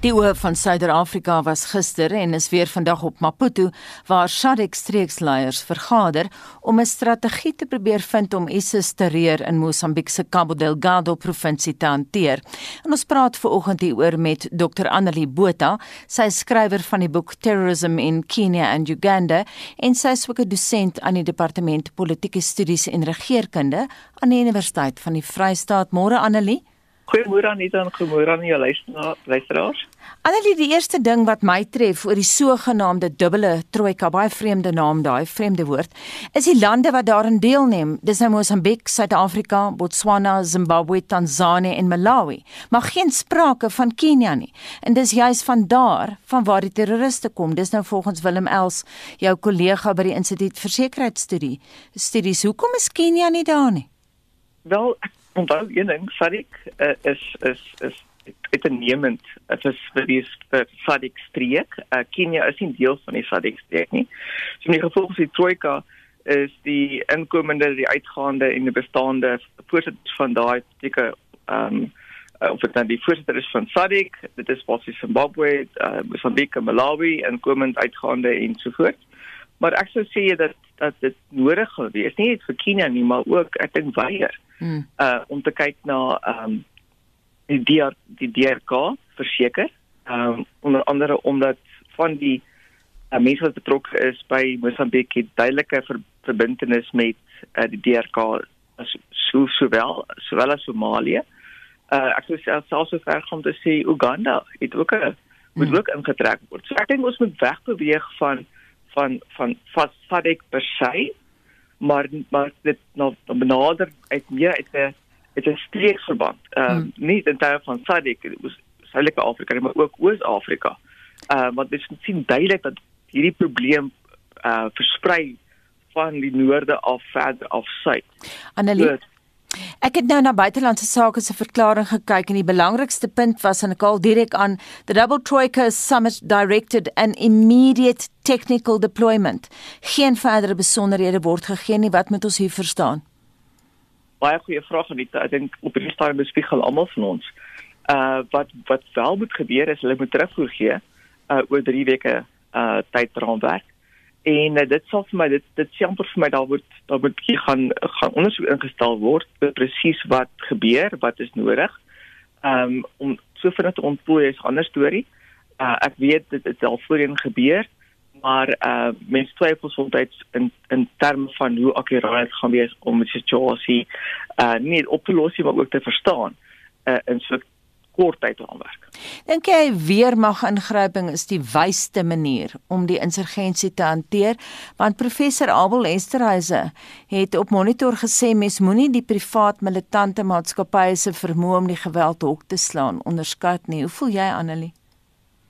Die oë van Suider-Afrika was gister en is weer vandag op Maputo waar SADC streeksleiers vergader om 'n strategie te probeer vind om ISIS terreur in Mosambiek se Cabo Delgado provinsie te hanteer. En ons praat veraloggend hieroor met Dr. Annelie Botha, sy is skrywer van die boek Terrorism in Kenya and Uganda en sy is ook 'n dosent aan die departement politieke studies en regeringskunde aan die Universiteit van die Vrystaat. Môre Annelie Goeiemôre Anita en goeiemôre aan jou luisteraars. Annelie, die eerste ding wat my tref oor die sogenaamde dubbele trojka, baie vreemde naam daai, vreemde woord, is die lande wat daarin deelneem. Dis nou Mosambiek, Suid-Afrika, Botswana, Zimbabwe, Tansanië en Malawi, maar geen sprake van Kenia nie. En dis juis van daar van waar die terroriste kom. Dis nou volgens Willem Els, jou kollega by die Instituut vir Sekuriteitsstudie. Studies, hoekom is Kenia nie daar nie? Wel, onthou een ding, Sadik uh, is is is uitnemend. Dit is vir die vir Sadik streek. Uh, Kenia is nie deel van die Sadik streek nie. So in die gevolg van die trojka is die inkomende, die uitgaande en die bestaande voorsitters van daai tipe ehm um, of dit dan die voorsitter is van SADC, dit is basies Zimbabwe, uh, Mozambique, Malawi, inkomend, uitgaande en so voort. Maar ek sou sê dat dat dit nodig gewees nie net vir Kenia nie, maar ook ek dink weier hmm. uh om te kyk na ehm um, die DR, die DRK verseker. Ehm um, onder andere omdat van die uh, mense wat betrokke is by Mosambik het duidelike ver, verbintenis met uh, die DRK as so sowel sowel as Somalië. Uh ek sou selfs so ver gaan om te sê Uganda het ook 'n moet hmm. ook ingetrek word. So ek dink ons moet wegbeweeg van van van van SADC per se maar maar dit nou benader uit meer uit 'n uit 'n streeksverband. Ehm uh, hmm. nie in terme van SADC, dit was Suidelike Afrika, maar ook Oos-Afrika. Ehm uh, want dit sien duidelik dat hierdie probleem uh versprei van die noorde af verder af suid. Annelie so, Ek het nou na buitelandse sake se verklaring gekyk en die belangrikste punt was en ek al direk aan the double troika summit directed an immediate technical deployment. Geen verdere besonderhede word gegee nie wat moet ons hier verstaan? Baie goeie vraag Anita. Ek dink op hierdie stadium bespiegel almal van ons. Uh wat wat wel moet gebeur is hulle moet terugvoer gee uh oor 3 weke uh tydraamwerk en uh, dit sal vir my dit dit sê amper vir my daar word daar moet hier gaan gaan ondersoek ingestel word presies wat gebeur wat is nodig um, om so vinnig te ontplooi is 'n ander storie uh, ek weet dit het al voorheen gebeur maar uh, mense twyfel soms in in terme van hoe akuraat gaan wees om die situasie uh, nie op te los nie maar ook te verstaan uh, in so kort tyd raamwerk. Dink jy weermag ingryping is die wysste manier om die insurgensie te hanteer? Want professor Abel Esterhuise het op monitor gesê mens moenie die privaat militante maatskappye se vermoë om die geweld hok te slaan onderskat nie. Hoe voel jy Annelie?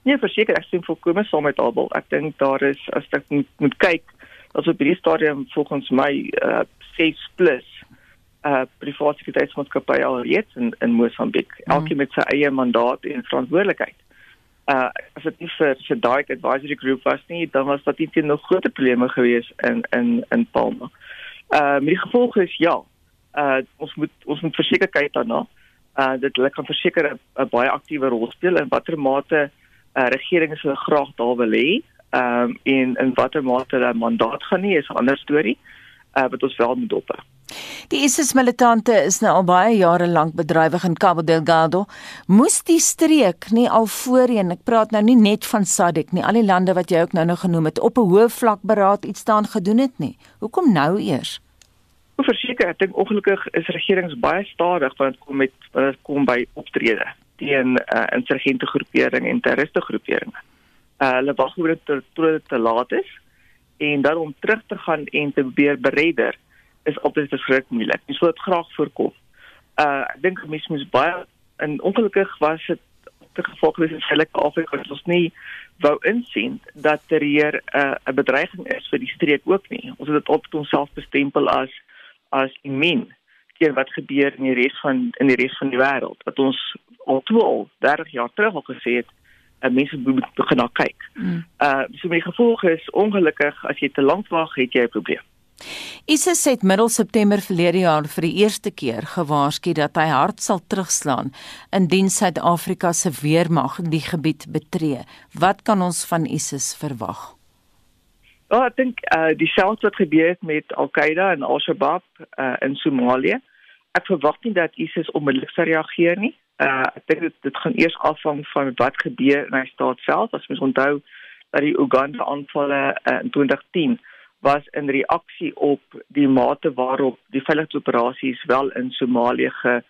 Nee, verseker ek sien volkome saam met Abel. Ek dink daar is as ek moet, moet kyk, as op hierdie stadium volgens my uh, 6 plus uh private sekuriteitsmaatskappye alreeds in in Mosambiek, mm. elkeen met sy eie mandaat en verantwoordelikheid. Uh as dit nie vir vir daai advisory group was nie, dan was dit teen nog groter probleme gewees in in in Palma. Uh met die gevolg is ja, uh ons moet ons moet verseker kyk daarna. Uh dit hulle kan verseker 'n baie aktiewe rol speel in watter mate uh regeringe so graag daar wil hê. Um en in watter mate hulle mandaat gaan nie is 'n ander storie. Uh wat ons wel moet dophou. Die ISIS militante is nou al baie jare lank bedrywig in Cabo Delgado. Moes die streek nie al voorheen, ek praat nou nie net van SADC nie, al die lande wat jy ook nou nou genoem het, op 'n hoë vlak beraad iets staan gedoen het nie. Hoekom nou eers? Ek verseker, ek dink ongelukkig is regerings baie stadig wanneer dit kom met wanneer dit kom by optrede teen uh, insurgente groeperinge en terroriste groeperinge. Uh, hulle wag oor dit tot te laat is en dan om terug te gaan en te probeer beredder is altyd verskriklik moeilik. Jy sou dit graag voorkom. Uh ek dink mense moet baie en ongelukkig was dit te gevolg is in Suid Afrika wat ons nie wou insien dat daar hier 'n uh, 'n bedreiging is vir die streek ook nie. Ons het dit op onsself bestempel as as immen keer wat gebeur in die res van in die res van die wêreld. Wat ons al 12, 30 jaar terug al gesê het, uh, mense moet begin na kyk. Mm. Uh so my gevolg is ongelukkig as jy te lank wag, het jy 'n probleem. ISIS het middel September verlede jaar vir die eerste keer gewaarsku dat hy hard sal terugslaan indien Suid-Afrika se weermag die gebied betree. Wat kan ons van ISIS verwag? Ja, ek dink uh dieselfde wat gebeur het met Al-Qaeda en Al-Shabaab uh in Somalië. Ek verwag nie dat ISIS onmiddellik sal reageer nie. Uh ek dink dit, dit gaan eers afhang van wat gebeur in die staat self. As mens onthou dat die Uganda aanvalle uh, in 2010 was in reaksie op die mate waarop die veiligheidsoperasies wel in Somalië ge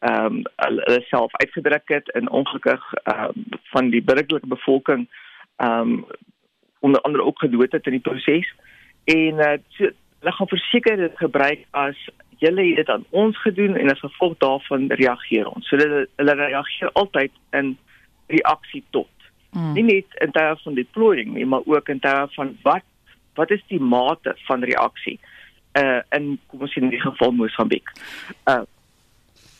ehm um, hulle self uitgedruk het en ongelukkig ehm um, van die burgerlike bevolking ehm um, onder andere ook gedood het in die proses en uh, so, hulle gaan verseker dit gebruik as julle het dit aan ons gedoen en as gevolg daarvan reageer ons. So hulle hulle reageer altyd in reaksie tot. Hmm. Nie net in terme van deploying nie, maar ook in terme van wat wat is die mate van reaksie uh in kom ons sê in die geval Mosambiek. Uh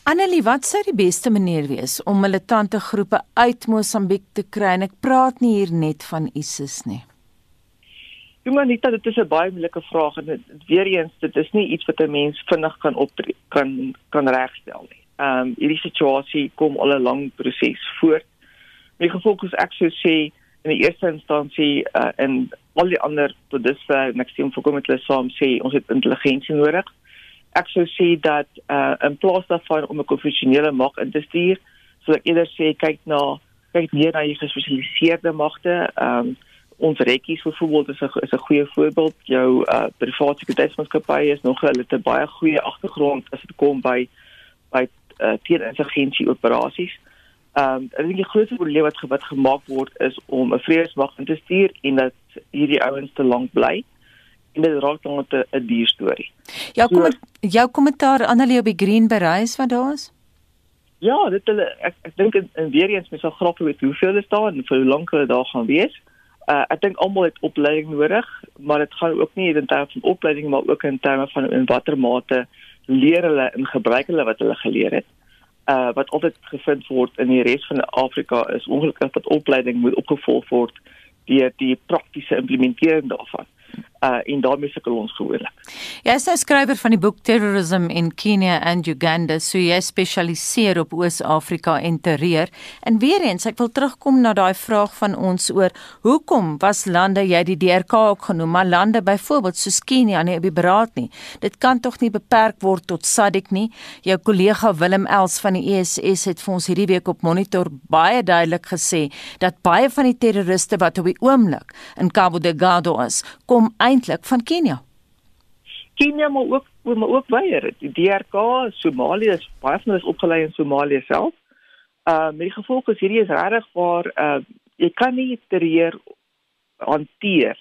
Annelie, wat sou die beste manier wees om militante groepe uit Mosambiek te kry? En ek praat nie hier net van ISIS nie. Net dat dit is 'n baie moeilike vraag en dit weer eens dit is nie iets wat 'n mens vinnig kan op kan kan regstel nie. Ehm um, hierdie situasie kom al 'n lang proses voort. My gevolg is ek sou sê in die eerste instansie uh, in al die ander tot dusver en ek sien volkom met hulle saam sê ons het intelligensie nodig. Ek sou sê dat uh, in plaas daarvan om 'n konvensionele mag in te stuur, sou ek eerder sê kyk na kyk meer na die gespesialiseerde magte. Ehm um, ons rekkies byvoorbeeld is 'n is 'n goeie voorbeeld. Jou uh, private sekuriteitsmaatskappy is nog hulle het 'n baie goeie agtergrond as dit kom by by uh, teerintelligensie operasies. Ehm um, ek dink die grootste probleem wat wat gemaak word is om 'n vreeswag in te stuur en dat hierdie ouens te lank bly en dit raak dan 'n dier storie. Jou kom so, jou kommentaar Annelie op die Green bereis wat daar is? Ja, dit hulle ek ek dink en, weer eens mens sal graag weet hoeveel hulle staan en vir hoe lank hulle daar gaan wees. Uh ek dink almal het opleiding nodig, maar dit gaan ook nie in terme van opleiding maar ook in terme van in watter mate leer hulle en gebruik hulle wat hulle geleer het. Uh wat altyd gevind word in die res van Afrika is ongelukkig dat opleiding moet opgevolg word deur die praktiese implementering daarvan uh en daarmee sukkel ons gewoonlik. Jy is 'n skrywer van die boek Terrorism in Kenya and Uganda, so jy spesialiseer op Oos-Afrika en terreur. En weer eens, ek wil terugkom na daai vraag van ons oor hoekom was lande jy die DRK ook genoem, maar lande byvoorbeeld soos Kenia nie op die beraad nie. Dit kan tog nie beperk word tot SADC nie. Jou kollega Willem Els van die ESS het vir ons hierdie week op Monitor baie duidelik gesê dat baie van die terroriste wat op die oomblik in Cabo Delgado is, kom eintlik van Kenia. Kenia maar ook maar ook weier. Die DRK, Somalië is baie van hulle is opgelei in Somalië self. Uh met die gevolg is hierdie is regtig waar uh jy kan nie terreur hanteer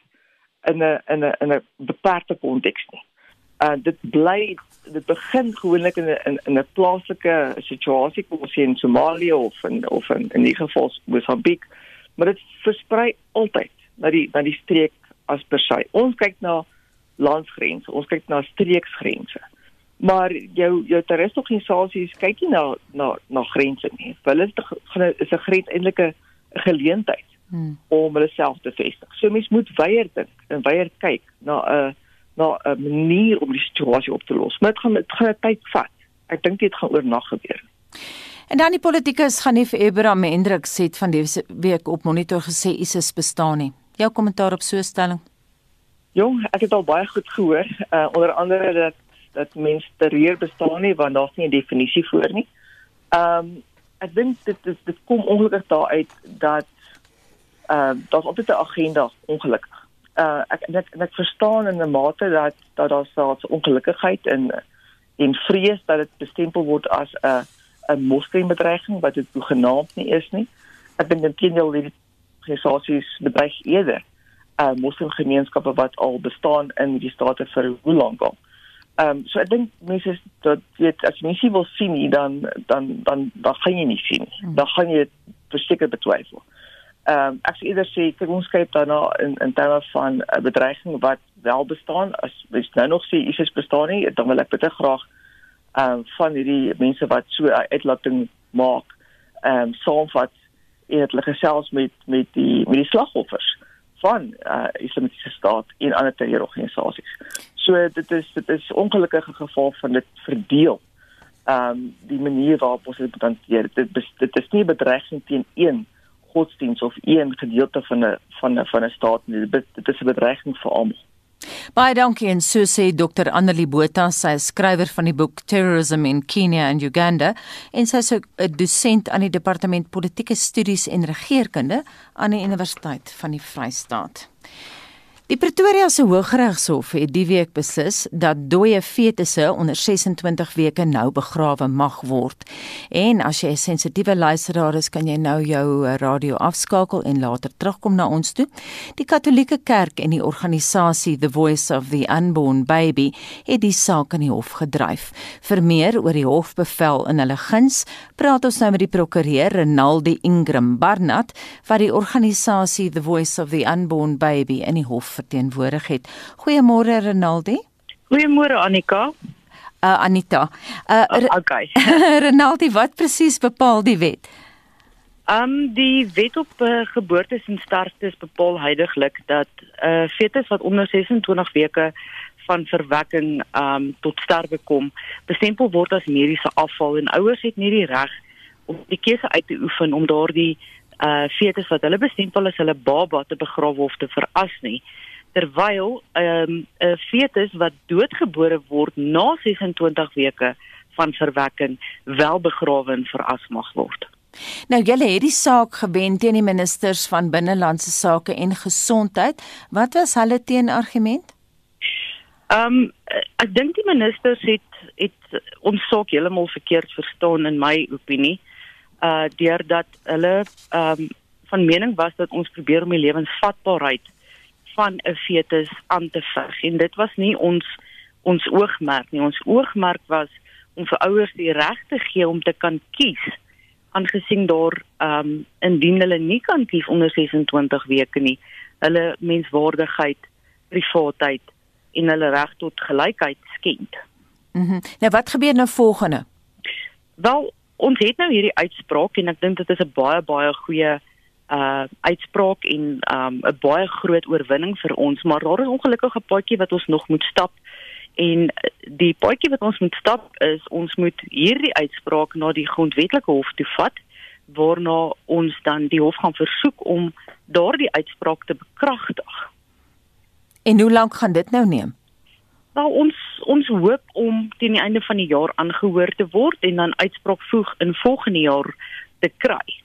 in 'n in 'n in 'n beperkte konteks nie. Uh dit bly dit begin gewoonlik in 'n in 'n plaaslike situasie kom ons sê in Somalië of in of in in die geval Mosambiek, maar dit versprei altyd na die na die streek as per se. Ons kyk na landsgrense, ons kyk na streeksgrense. Maar jou jou terroristorganisasies kyk nie na na na grense nie. Hulle is 'n grens eintlik 'n geleentheid hmm. om hulle self te vestig. So mens moet weier dink en weier kyk na 'n na 'n manier om die situasie op te los. Maar dit gaan dit gaan tyd vat. Ek dink dit gaan oornag gebeur. En dan die politikus gaan nie vir Abraham Hendrik sê van die week op monitor gesê ISIS bestaan nie. Jou kommentaar op so 'n stelling? Jong, ek het al baie goed gehoor, uh, onder andere dat dat mense terreur bestaan nie want daar's nie 'n definisie voor nie. Ehm um, ek dink dit dit dit kom ongelukkig daaruit dat ehm uh, daar's altyd 'n agenda ongelukkig. Uh ek ek, ek verstaan in 'n mate dat dat daar so 'n ongelukkigheid en en vrees dat dit bestempel word as 'n 'n moslimbedreiging wat dit genaamd nie is nie. Ek dink intendeel dit organisasies bedreig eerder uh moslimgemeenskappe wat al bestaan in die state vir hoe lank al. Ehm um, so ek dink mense dat dit as jy nie wil sien nie dan dan dan dan gaan jy nie sien. Hmm. Dan gaan jy verseker betwyfel. Ehm um, ek sê eerder sê kyk ons kyk daarna in in terme van 'n bedreiging wat wel bestaan as mens nou nog sê ISIS bestaan nie dan wil ek baie graag ehm um, van hierdie mense wat so uitlating maak ehm um, saamvat en het hulle gesels met met die met die slagoffers van uh islamitiese staat en ander terreurorganisasies. so dit is dit is ongelukkige geval van dit verdeel. Ehm um, die manier waarop ons dit hanteer. Dit dit is nie bedreiging teen een godsdiens of een gedeelte van 'n van 'n van 'n staat nie. Dit, dit is 'n bedreiging vir almal. Baie dankie en so sê Dr Annelie Botha, sy is skrywer van die boek Terrorism in Kenya and Uganda en sy is 'n dosent aan die departement politieke studies en regeringskunde aan die Universiteit van die Vrystaat. Die Pretoria se Hooggeregshof het die week beslis dat dooie fetusse onder 26 weke nou begrawe mag word. En as jy 'n sensitiewe luisteraar is, kan jy nou jou eh, radio afskakel en later terugkom na ons toe. Die Katolieke Kerk en die organisasie The Voice of the Unborn Baby het die saak in die hof gedryf. Vir meer oor die hofbevel in hulle guns, praat ons nou met die prokureur Renaldi Ingram Barnard wat die organisasie The Voice of the Unborn Baby in die hof verteenwoordig het. Goeiemôre Renaldi. Goeiemôre Annika. Uh Anita. Uh uh okay. Renaldi, wat presies bepaal die wet? Um die wet op uh, geboortes en sterftes bepaal heidaglik dat 'n uh, fetus wat onder 26 weke van verwekking um tot sterwe kom, bestempel word as mediese afval en ouers het nie die reg om die keuse uit te oefen om daardie uh fetus wat hulle bestempel as hulle baba te begrawe of te veras nie terwyl 'n um, 'n fetus wat doodgebore word na 26 weke van verwekking wel begrawe en veras mag word. Nou julle het die saak gewen teen die ministers van binnelandse sake en gesondheid. Wat was hulle teenargument? Ehm um, ek dink die ministers het het ons saak heeltemal verkeerd verstaan in my opinie. Uh deurdat hulle ehm um, van mening was dat ons probeer om die lewensvatbaarheid van 'n fetus aan te veg en dit was nie ons ons oogmerk nie ons oogmerk was om vir ouers die reg te gee om te kan kies aangesien daar ehm um, indien hulle nie kan kies onder 26 weke nie hulle menswaardigheid privaatheid en hulle reg tot gelykheid skend. Mhm. Mm nou wat gebeur nou volgende? Wel ons het nou hierdie uitspraak en ek dink dit is 'n baie baie goeie uh uitspraak en um 'n baie groot oorwinning vir ons, maar daar is ongelukkig 'n paadjie wat ons nog moet stap. En die paadjie wat ons moet stap is ons moet hierdie uitspraak na die grondwetlike hof toe vat waarna ons dan die hof gaan versoek om daardie uitspraak te bekragtig. En hoe lank gaan dit nou neem? Nou ons ons hoop om teen die einde van die jaar aangehoor te word en dan uitspraak voeg in volgende jaar te kry.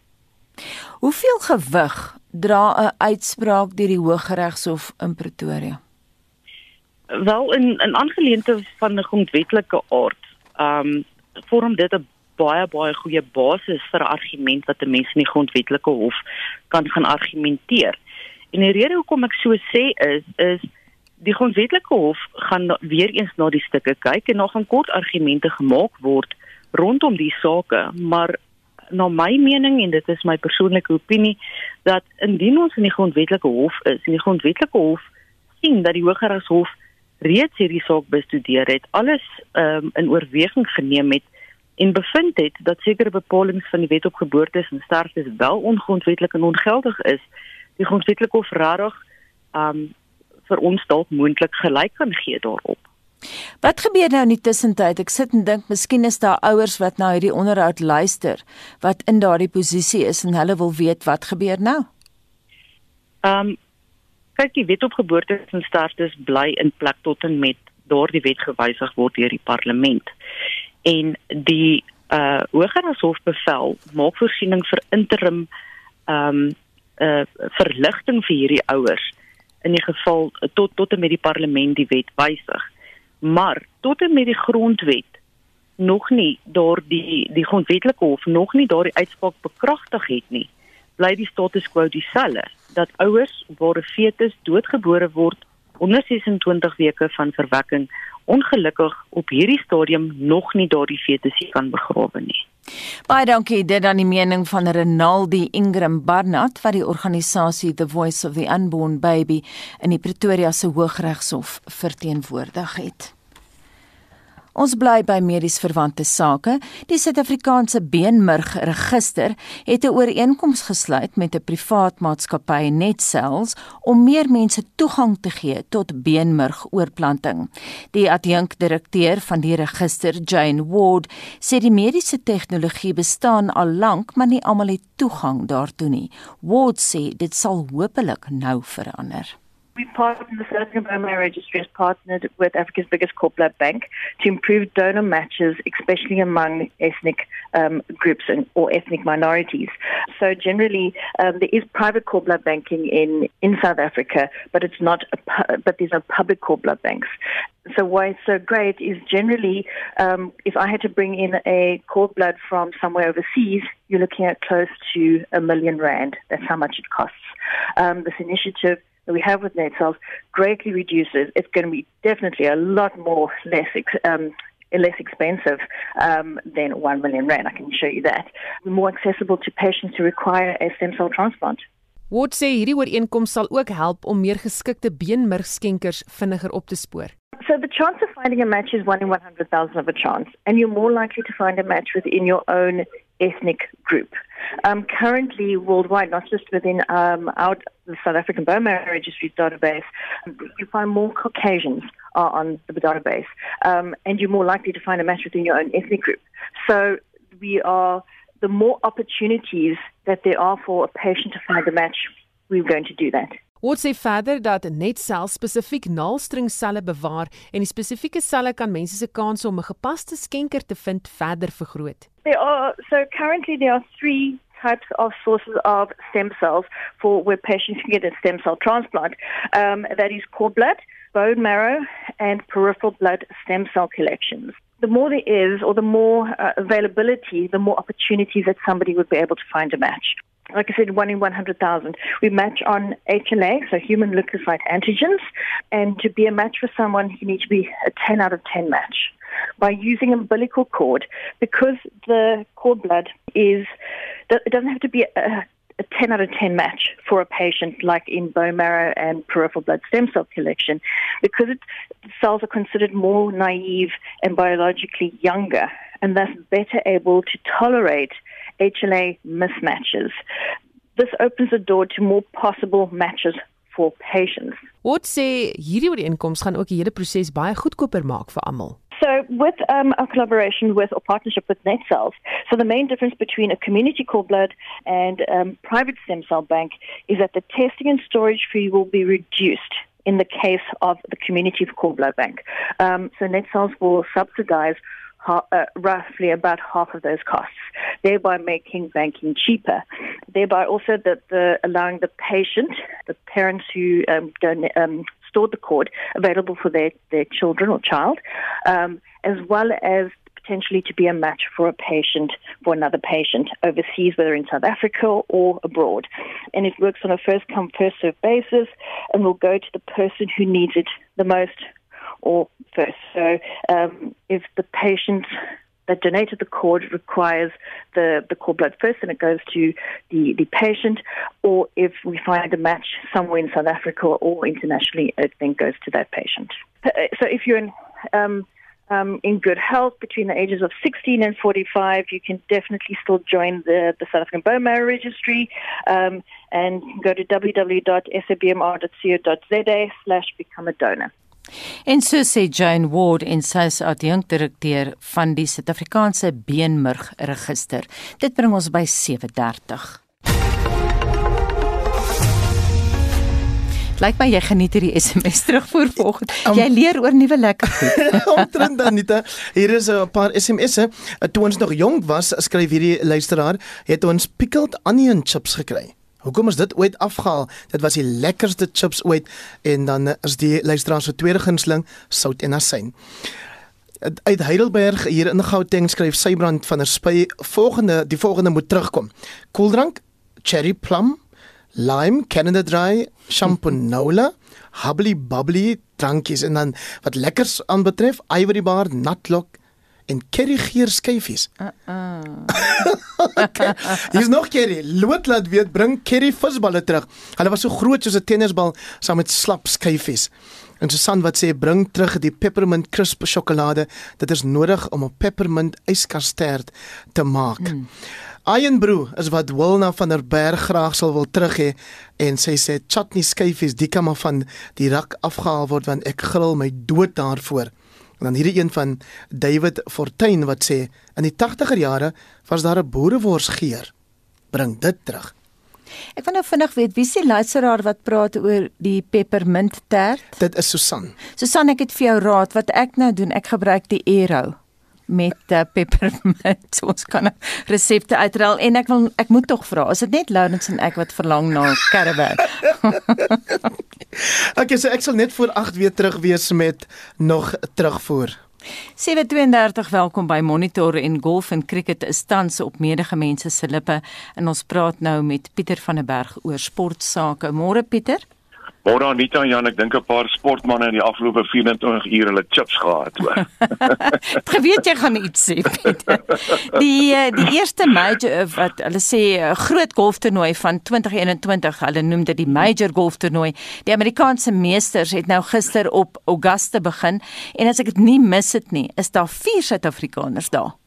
Hoeveel gewig dra 'n uitspraak deur die Hooggeregshof in Pretoria? Wel in in aangeleentheid van 'n grondwetlike aard, ehm um, vorm dit 'n baie baie goeie basis vir 'n argument wat 'n mens in die grondwetlike hof kan gaan argumenteer. En die rede hoekom ek so sê is is die grondwetlike hof gaan weer eens na die stukke kyk en nog 'n kort argumente gemaak word rondom die sake, maar na my mening en dit is my persoonlike opinie dat indien ons in die grondwetlike hof is en die grondwetlike hof sien dat die Hooggeregshof reeds hierdie saak bestudeer het, alles um, in oorweging geneem het en bevind het dat sekere bepalinge van die wet op geboortes en sterftes wel ongrondwetlik en ongeldig is, die grondwetlike hof rarig um vir ons dalk moontlik gelyk kan gee daarop. Wat gebeur nou in die tussentyd? Ek sit en dink miskien is daar ouers wat nou hierdie onderhoud luister wat in daardie posisie is en hulle wil weet wat gebeur nou. Ehm um, kyk die wet op geboortes en sterftes bly in plek tot en met daardie wet gewysig word deur die parlement. En die uh Hooggeregshof bevel maak voorsiening vir interim ehm um, uh verligting vir hierdie ouers in die geval tot tot en met die parlement die wet wysig maar tot en met die grondwet nog nie daardie die grondwetlike hof nog nie daardie uitspraak bekragtig het nie bly die status quo dieselfde dat ouers waar 'n fetus doodgebore word onder 26 weke van verwekking ongelukkig op hierdie stadium nog nie daardie fetus kan begrawe nie. Baie dankie dit aan die mening van Renaldi Ingram Barnard wat die organisasie The Voice of the Unborn Baby in die Pretoria se Hooggeregshof verteenwoordig het. Ons bly by medies verwante sake. Die Suid-Afrikaanse Beenmurgregister het 'n ooreenkoms gesluit met 'n privaat maatskappy NetCells om meer mense toegang te gee tot beenmurgoorplanting. Die adjunkdirekteur van die register, Jane Ward, sê die mediese tegnologie bestaan al lank, maar nie almal het toegang daartoe nie. Ward sê dit sal hopelik nou verander. We partnered, the South Marrow Registry has partnered with Africa's biggest cord blood bank to improve donor matches, especially among ethnic um, groups and, or ethnic minorities. So generally, um, there is private cord blood banking in, in South Africa, but it's not, a, but there's no public cord blood banks. So why it's so great is generally, um, if I had to bring in a cord blood from somewhere overseas, you're looking at close to a million rand. That's how much it costs. Um, this initiative that we have with net cells greatly reduces. It's going to be definitely a lot more less um, less expensive um, than 1 million rand. I can show you that. More accessible to patients who require a stem cell transplant. Wat sê hierdie ooreenkoms sal ook help om meer geskikte beenmurgskenkers vinniger op te spoor. So the chance of finding a match is 1 in 100,000 of a chance and you're more likely to find a match within your own ethnic group. Um, currently, worldwide, not just within um, our the South African Bone Marrow Registry database, you find more Caucasians are on the database, um, and you're more likely to find a match within your own ethnic group. So we are the more opportunities that there are for a patient to find a match, we're going to do that. Wat sê verder dat net sel spesifiek naalstrengselle bewaar en die spesifieke selle kan mense se kans om 'n gepaste skenker te vind verder vergroot. There are so currently there are 3 types of sources of stem cells for where patients can get a stem cell transplant. Um, that is cord blood, bone marrow, and peripheral blood stem cell collections. The more there is, or the more uh, availability, the more opportunities that somebody would be able to find a match like I said, one in 100,000. We match on HLA, so human leukocyte antigens, and to be a match for someone, you need to be a 10 out of 10 match. By using umbilical cord, because the cord blood is, it doesn't have to be a, a 10 out of 10 match for a patient like in bone marrow and peripheral blood stem cell collection because it, cells are considered more naive and biologically younger and thus better able to tolerate HLA mismatches. This opens the door to more possible matches for patients. Wat sê hierdie ooreenkoms gaan ook die hele proses baie goedkoper maak vir almal? So, with um, our collaboration with or partnership with NetCells, so the main difference between a community cord blood and um, private stem cell bank is that the testing and storage fee will be reduced in the case of the community cord blood bank. Um, so, NetCells will subsidize uh, roughly about half of those costs, thereby making banking cheaper. Thereby also the, the allowing the patient, the parents who um, don't, um, stored the cord, available for their, their children or child, um, as well as potentially to be a match for a patient for another patient overseas, whether in South Africa or abroad. And it works on a first come, first served basis and will go to the person who needs it the most or first. So um, if the patient that donated the cord requires the, the cord blood first and it goes to the, the patient, or if we find a match somewhere in South Africa or internationally, it then goes to that patient. Uh, so if you're in, um, um, in good health between the ages of 16 and 45, you can definitely still join the, the South African Bone Marrow Registry um, and go to www.sabmr.co.za slash become a donor. En so sê Jane Ward en sy is adjunkdirekteur van die Suid-Afrikaanse Beenmurg Register. Dit bring ons by 7:30. Lyk my jy geniet hierdie SMS terugvoer vanoggend. Um, jy leer oor nuwe lekker goed. Omtrent dan Anita, hier is 'n paar SMS'e. Toe ons nog jonk was, skryf hierdie luisteraar, het ons pickled onion chips gekry. Hoekom is dit ooit afgehaal? Dit was die lekkerste chips ooit en dan is die luisteraar se tweede gunsteling sout en asyn. Uit Heidelberg hier in Gauteng skryf Sybrand van der Spy volgende die volgende moet terugkom. Koeldrank, cherry plum, lime, Canada Dry, champonola, hubbly bubbly drankies en dan wat lekkers aanbetref, ivory bar, nutlock en currygeur skyfies. Uh -uh. Hier's nog curry. Loot laat weet bring curry visballe terug. Hulle was so groot soos 'n tennisbal saam met slap skyfies. En Susan wat sê bring terug die peppermint crisp sjokolade. Dit is nodig om 'n peppermint yskastert te maak. Mm. Ironbrew is wat Wilna van der Berg graag sal wil terug hê en sy sê chutney skyfies die kan maar van die rak afgehaal word want ek grill my dood daarvoor. En dan hierdie een van David Fortuin wat sê in die 80er jare was daar 'n boereworsgeur. Bring dit terug. Ek wil nou vinnig weet wie se luisteraar wat praat oor die peppermint tert? Dit is Susan. Susan, ek het vir jou raad wat ek nou doen. Ek gebruik die Aero met uh, peppermint. Ons kan resepte uitrol en ek wil ek moet tog vra, is dit net Lawrence en ek wat verlang na caravan? okay, so ek sal net voor 8 weer terug wees met nog terugvoer. 732 welkom by Monitor en Golf en Cricket is tans op menige mense se lippe en ons praat nou met Pieter van der Berg oor sportsake. Môre Pieter? Môre Anita Jan, ek dink 'n paar sportmense in die afgelope 24 uur hulle chips gehad hoor. Ek weet jy gaan iets sê. Pieter. Die eh, die eerste major eh, wat hulle sê eh, groot golftoernooi van 2021, hulle noem dit die major golftoernooi. Die Amerikaanse meesters het nou gister op Augusta begin en as ek dit nie mis dit nie, is daar vier Suid-Afrikaners daar.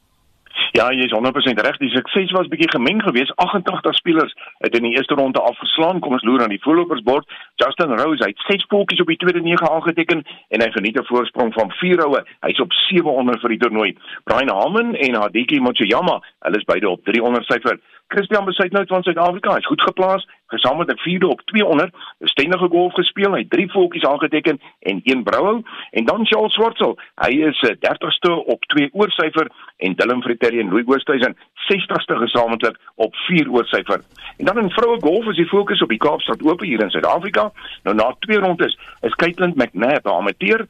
Ja, jy is 100% reg. Die sukses was bietjie gemeng geweest. 88 spelers het in die eerste ronde afgeslaan. Kom ons loer aan die voorlopersbord. Justin Rose het 6 voetjies op die tweede nege aangeteken en hy geniet 'n voorsprong van 4 houe. Hy's op 700 vir die toernooi. Brian Harmon en Hadiki Mochiyama, hulle is beide op 300 syfer. Christian Besuitnout van Suid-Afrika is goed geplaas, gesamentlik met 'n vierde op 200. 'n Stendige golf gespeel, hy het 3 voetjies aangeteken en 1 brouhou en dan Charles Swartsel. Hy is 'n 30ste op 2 oorsyfer en Dylan Fritelli en Louis Oosthuizen 60ste gesamentlik op 4 oorsyfer. En dan in vroue golf is die fokus op die Kaapstad Ope hier in Suid-Afrika. Nou na twee rondes is Caitlin McNabb, 'n amateur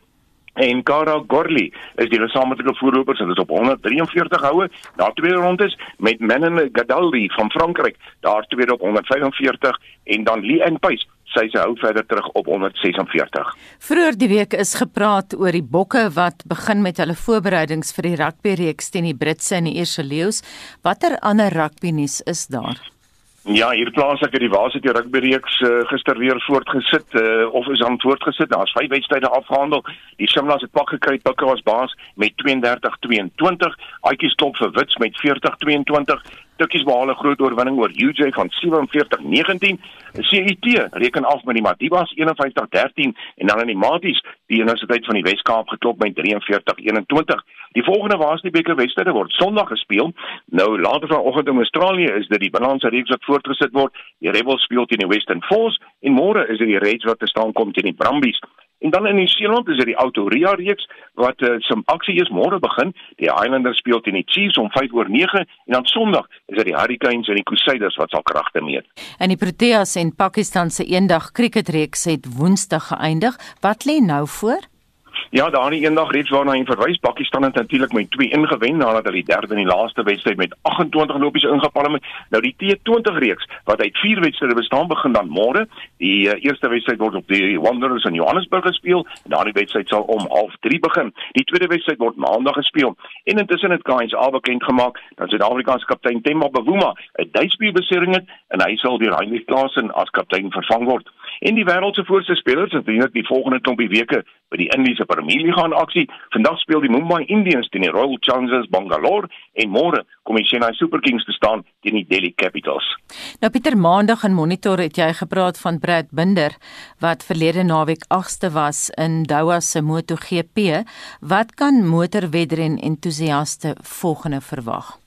en Cara Gorley is die gesamentlike voorlopers en is op 143 houe na twee rondes met Manon Gadaldi van Frankryk daar tweede op 145 en dan Lee en Pace sy se hou verder terug op 146. Vroeger die week is gepraat oor die bokke wat begin met hulle voorbereidings vir die rugby reeks teen die Britse en die Ierse leeu's. Watter ander rugby nuus is daar? Ja, hier plaaslik het die Varsity rugby reeks uh, gister weer voortgesit uh, of is aan voortgesit. Daar's vyf wedstryde afgehandel. Die Shimlas het pak gekry, Bukke was baas met 32-22. Aitjies klop vir Wits met 40-22. Tukkies behaal 'n groot oorwinning oor UJ van 47-19. CET reken af met die Madibas 51-13 en dan in die Maties die Universiteit van die Wes-Kaap geklop met 43-21. Die volgende Waasdiebeker wedstryde word Sondag gespeel. Nou later vanoggend in Australië is dit die Balance reeks wat voortgesit word. Die Rebels speel teen die Western Force en môre is dit die Reds wat te staan kom teen die Brumbies. En dan in New Zealand is dit die Autoria reeks wat uh, some aksie is môre begin. Die Highlanders speel teen die Chiefs om 5 oor 9 en dan Sondag is dit die Hurricanes en die Crusaders wat sal kragte meet. En die Proteas en Pakistan se eendag cricketreeks het Woensdag geëindig. Wat lê nou voor? Ja, daai eendag reeds waarna hy verwys, Pakistan het natuurlik met 2-1 gewen nadat hulle die derde en die laaste wedstryd met 28 lopies ingepalm het. Nou die T20 reeks wat uit 4 wedstryde bestaan begin dan môre. Die uh, eerste wedstryd word op die Wanderers in Johannesburg gespeel en daardie wedstryd sal om 0:30 begin. Die tweede wedstryd word maandag gespeel. En intussen het Kains al bekend gemaak dat Suid-Afrikaanse kaptein Temba Bavuma 'n duisbeenbesering het en hy sal deur Heinrich Klaasen as kaptein vervang word. En die wêreld se voorste spelers het eintlik die volgende klompie weke by die Indiese Premier League gaan aksie. Vandag speel die Mumbai Indians teen die Royal Challengers Bangalore en môre kom die Chennai Super Kings te staan teen die Delhi Capitals. Nou Pieter, maandag in Monitor het jy gepraat van Brad Binder wat verlede naweek 8ste was in Doha se MotoGP. Wat kan motorwedren entoesiaste volgende verwag?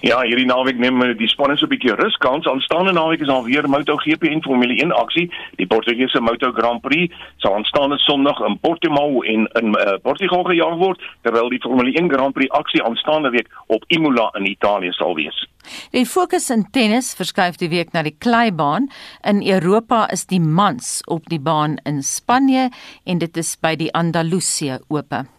Ja, hierdie naweek neem die spanne so 'n bietjie rus kans. Aanstaande naweek is daar weer MotoGP en Formule 1 aksie. Die Portugese Moto Grand Prix sal aanstaande Sondag in Portimao en in uh, Portugal gejaag word, terwyl die Formule 1 Grand Prix aksie aanstaande week op Imola in Italië sal wees. Die fokus in tennis verskuif die week na die kleibaan. In Europa is die mans op die baan in Spanje en dit is by die Andalusië Ope.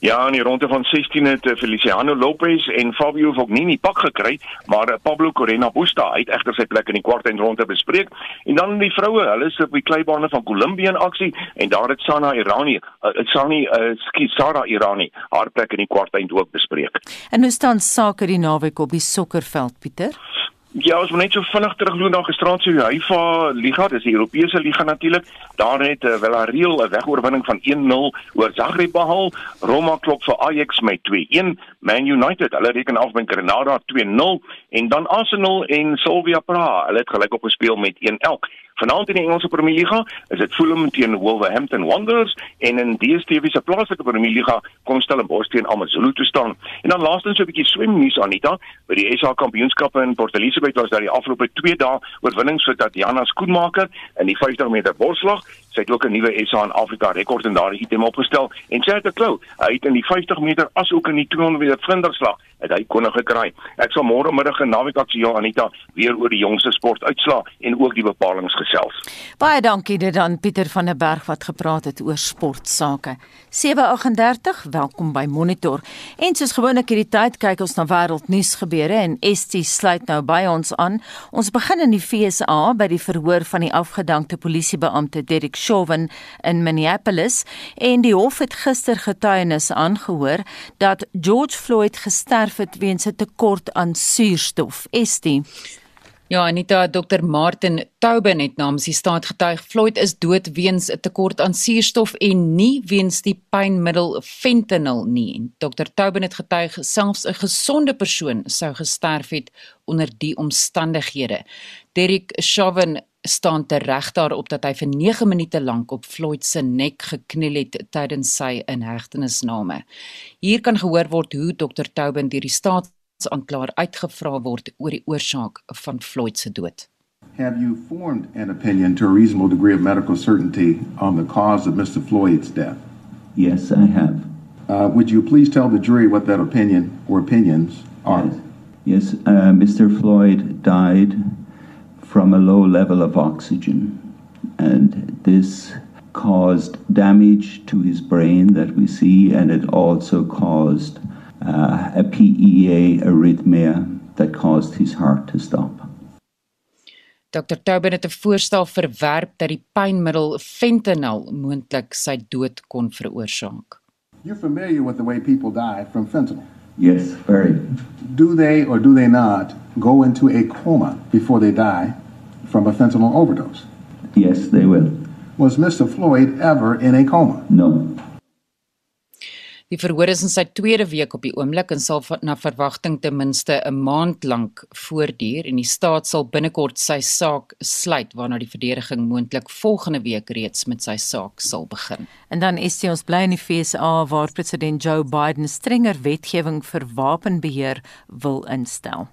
Ja, in die ronde van 16 het eh, Feliciano Lopez en Fabio Fognini pak gekry, maar eh, Pablo Corena Busta het egter sy plek in die kwartfinale bespreek. En dan die vroue, hulle is op die kleibane van Kolumbie in aksie en daar het Sana Irani, uh, Sani uh, Ski Sara Irani haar plek in die kwartfinale ook bespreek. En hoe staan sake die naweek op die sokkerveld, Pieter? Ja, ons moet net so vinnig terugloop na gisterand se UEFA Liga, dis die Europese Liga natuurlik. Daar het uh, Villarreal 'n wegoorwinning van 1-0 oor Zagreb behaal. Roma klop vir Ajax met 2-1. Man United, hulle reken af met Granada 2-0 en dan Arsenal en Slavia Praha, hulle het gelyk op gespeel met 1-1. Vanaand in die Engelse Premier Liga is dit Fulham teen Wolverhampton Wanderers en in DStv se plaaslike Premier Liga kom Stellenbosch teen AmaZulu te staan. En dan laastens 'n bietjie swemnuus Anita, by die SA Kampioenskappe in Port Elizabeth was daar die afgelope 2 dae oorwinnings vir Tatiana Skoenmaker in die 50 meter borsslag. Sy het ook 'n nuwe SA en Afrika rekord in daardie item opgestel en sy het 'n klou. Hy het in die 50 meter asook in die 200 meter vlinderslag het hy koning gekry. Ek sal môre middag in naweek aktueel Anita weer oor die jongste sportuitslae en ook die bepalinge gesels. Baie dankie dit aan Pieter van der Berg wat gepraat het oor sportsake. 7:38 Welkom by Monitor. En soos gewoonlik hierdie tyd kyk ons na wêreldnuus gebeure en ST sluit nou by ons aan. Ons begin in die FSA by die verhoor van die afgedankte polisiebeampte Derek Chauvin in Minneapolis en die hof het gister getuienis aangehoor dat George Floyd gesterf het weens 'n tekort aan suurstof. ST Ja, Anita, Dr. Martin Tauben het namens die staat getuig Floyd is dood weens 'n tekort aan suurstof en nie weens die pynmiddel fentanyl nie. Dr. Tauben het getuig selfs 'n gesonde persoon sou gesterf het onder die omstandighede. Derek Chauvin staan tereg daarop dat hy vir 9 minute lank op Floyd se nek gekniel het tydens sy inhegtenisname. Hier kan gehoor word hoe Dr. Tauben deur die staat aanklaer uitgevra word oor die oorsaak van Floyd se dood. Have you formed an opinion to a reasonable degree of medical certainty on the cause of Mr. Floyd's death? Yes, I have. Uh, would you please tell the jury what that opinion or opinions are? Yes, uh, Mr. Floyd died from a low level of oxygen, and this caused damage to his brain that we see, and it also caused uh, a PEA arrhythmia that caused his heart to stop. Dr. Tauben het 'n voorstel verwerp dat die pynmiddel fentanyl moontlik sy dood kon veroorsaak. You're familiar with the way people die from fentanyl. Yes, very. Do they or do they not go into a coma before they die from a fentanyl overdose? Yes, they will. Was Mr. Floyd ever in a coma? No. Die verhoor is in sy tweede week op die oomblik en sal na verwagting ten minste 'n maand lank voortduur en die staat sal binnekort sy saak sluit waarna die verdediging moontlik volgende week reeds met sy saak sal begin. En dan is dit ons bly in die FSA waar president Joe Biden strenger wetgewing vir wapenbeheer wil instel.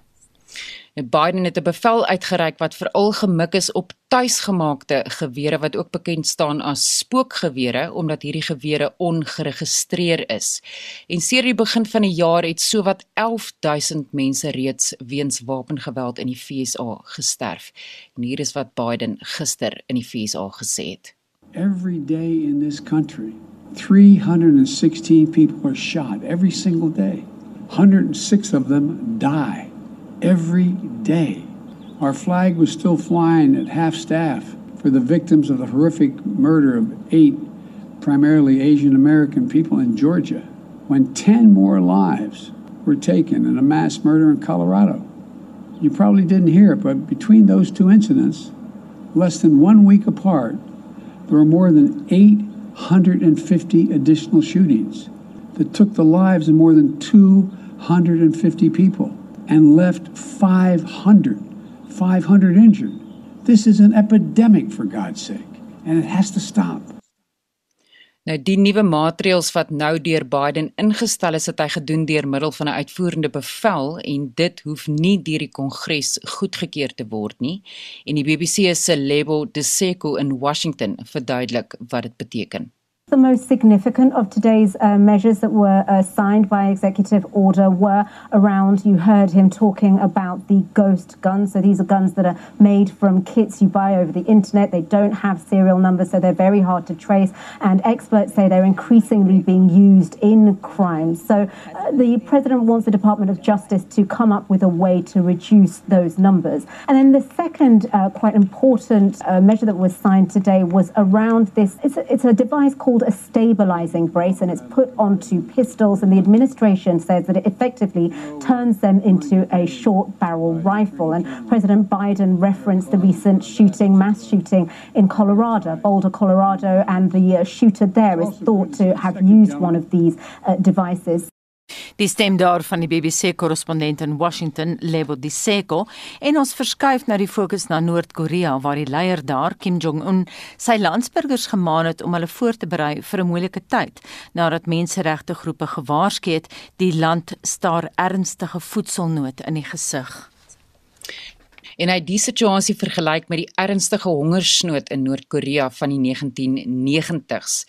En Biden het 'n bevel uitgereik wat veral gemik is op tuisgemaakte gewere wat ook bekend staan as spookgewere omdat hierdie gewere ongeregistreer is. En sedert die begin van die jaar het sowat 11000 mense reeds weens wapengeweld in die FSA gesterf. En hier is wat Biden gister in die FSA gesê het. Every day in this country 316 people are shot every single day. 106 of them die. Every day. Our flag was still flying at half staff for the victims of the horrific murder of eight primarily Asian American people in Georgia when 10 more lives were taken in a mass murder in Colorado. You probably didn't hear it, but between those two incidents, less than one week apart, there were more than 850 additional shootings that took the lives of more than 250 people. And left 500, 500 injured. This is an epidemic for God's sake, and it has to stop. Nou die nuwe maatreëls wat nou deur Biden ingestel is, het hy gedoen deur middel van 'n uitvoerende bevel en dit hoef nie deur die Kongres goedgekeur te word nie. En die BBC se Lebo Deseko in Washington verduidelik wat dit beteken. The most significant of today's uh, measures that were uh, signed by executive order were around, you heard him talking about the ghost guns. So these are guns that are made from kits you buy over the internet. They don't have serial numbers, so they're very hard to trace. And experts say they're increasingly being used in crimes. So uh, the president wants the Department of Justice to come up with a way to reduce those numbers. And then the second uh, quite important uh, measure that was signed today was around this. It's a, it's a device called a stabilizing brace, and it's put onto pistols. And the administration says that it effectively turns them into a short barrel rifle. And President Biden referenced the recent shooting, mass shooting in Colorado, Boulder, Colorado, and the uh, shooter there is thought to have used one of these uh, devices. Die stem daar van die BBC korrespondent in Washington, Lebo Diseko, en ons verskuif nou die fokus na Noord-Korea waar die leier daar, Kim Jong-un, sy landsburgers gemaan het om hulle voor te berei vir 'n moeilike tyd nadat menseregte groepe gewaarsku het die land staar ernstige voedselnood in die gesig en hy het die situasie vergelyk met die ernstige hongersnood in Noord-Korea van die 1990s.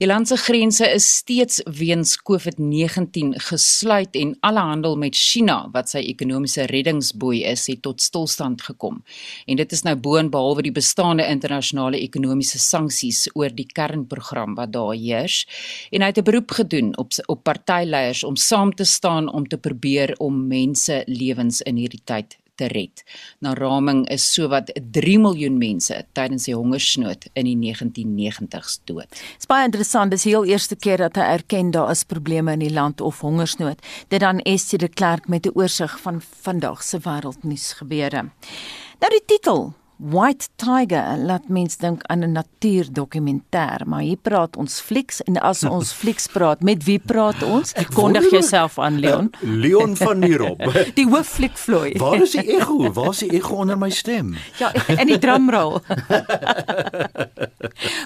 Die land se grense is steeds weens COVID-19 gesluit en alle handel met China wat sy ekonomiese reddingsboei is, het tot stilstand gekom. En dit is nou boonbehalwe die bestaande internasionale ekonomiese sanksies oor die kernprogram wat daar heers. En hy het 'n beroep gedoen op op partyleiers om saam te staan om te probeer om mense lewens in hierdie tyd te red. Na raming is sowat 3 miljoen mense tydens die hongersnood in die 1990s dood. Dit is baie interessant, dis heel eerste keer dat hy erken daar is probleme in die land of hongersnood. Dit dan Estie de Klerk met 'n oorsig van vandag se wêreldnuus gebeure. Nou die titel White Tiger laat mens dink aan 'n natuurdokumentêr, maar hier praat ons flieks en as ons flieks praat, met wie praat ons? Kondig jouself aan Leon. Uh, Leon van der Rob. die hoof fliek vloei. Waar is die ego? Waar is die ego onder my stem? Ja, en die drumrol.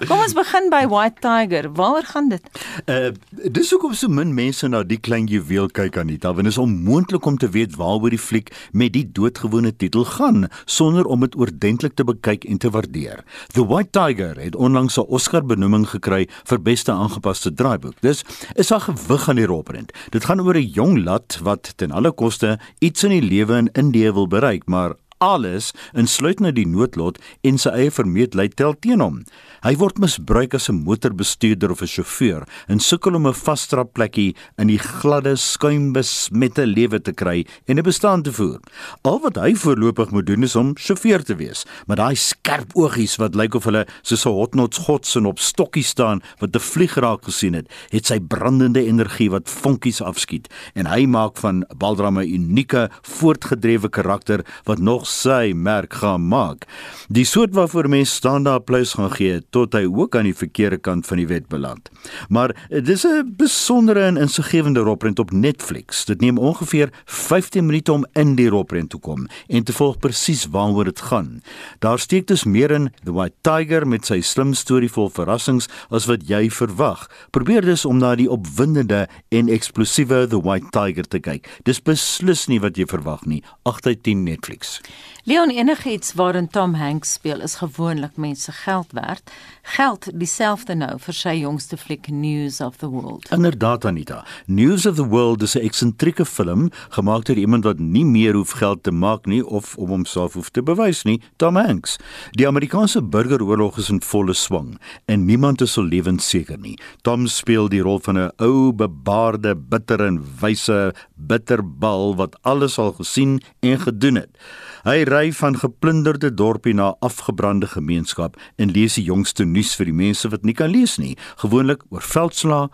Kom ons begin by White Tiger. Waaroor gaan dit? Uh dis hoekom so min mense na die klein juweel kyk Anita, want dit is onmoontlik om te weet waaroor die fliek met die doodgewone titel gaan sonder om dit oordentlik te bekyk en te waardeer. The White Tiger het onlangs 'n Oscar benoeming gekry vir beste aangepaste draaiboek. Dis is haar gewig aan die rolprent. Dit gaan oor 'n jong lad wat ten alle koste iets in die lewe in Indië wil bereik, maar alles insluitende die noodlot en sy eie vermeetheid tel teen hom. Hy word misbruik as 'n motorbestuurder of 'n sjofeur en sukkel om 'n vasstrap plekkie in die gladde skuimbesmette lewe te kry en 'n bestaan te voer. Al wat hy voorlopig moet doen is om sjofeur te wees, met daai skerp oogies wat lyk of hulle soos 'n hotnots godsin op stokkies staan wat 'n vlieg raak gesien het, het sy brandende energie wat vonkies afskiet en hy maak van Baldrama 'n unieke, voortgedrewe karakter wat nog sy merk gaan maak. Die soort waarvoor mense staan daar plus gaan gee tot hy ook aan die verkeerde kant van die wet beland. Maar dis 'n besondere en insiggewende roprent op Netflix. Dit neem ongeveer 15 minute om in die roprent te kom en te volg presies waaroor dit gaan. Daar steek dus meer in The White Tiger met sy slim storie vol verrassings as wat jy verwag. Probeer dus om na die opwindende en eksplosiewe The White Tiger te kyk. Dis beslis nie wat jy verwag nie. 8 uit 10 Netflix. Leon enigiets waarin Tom Hanks speel is gewoonlik mense geld werd. Geld dieselfde nou vir sy jongste fliek News of the World. Inderdaad Anita. News of the World is 'n eksentrieke film gemaak deur iemand wat nie meer hoef geld te maak nie of om homself hoef te bewys nie, Tom Hanks. Die Amerikaanse burgeroorlog is in volle swang en niemand is so lewensseker nie. Tom speel die rol van 'n ou bebaarde, bitter en wyse bitterbal wat alles al gesien en gedoen het. Hy ry van geplunderde dorpie na afgebrande gemeenskap en lees die jongste nuus vir die mense wat nie kan lees nie, gewoonlik oor veldslae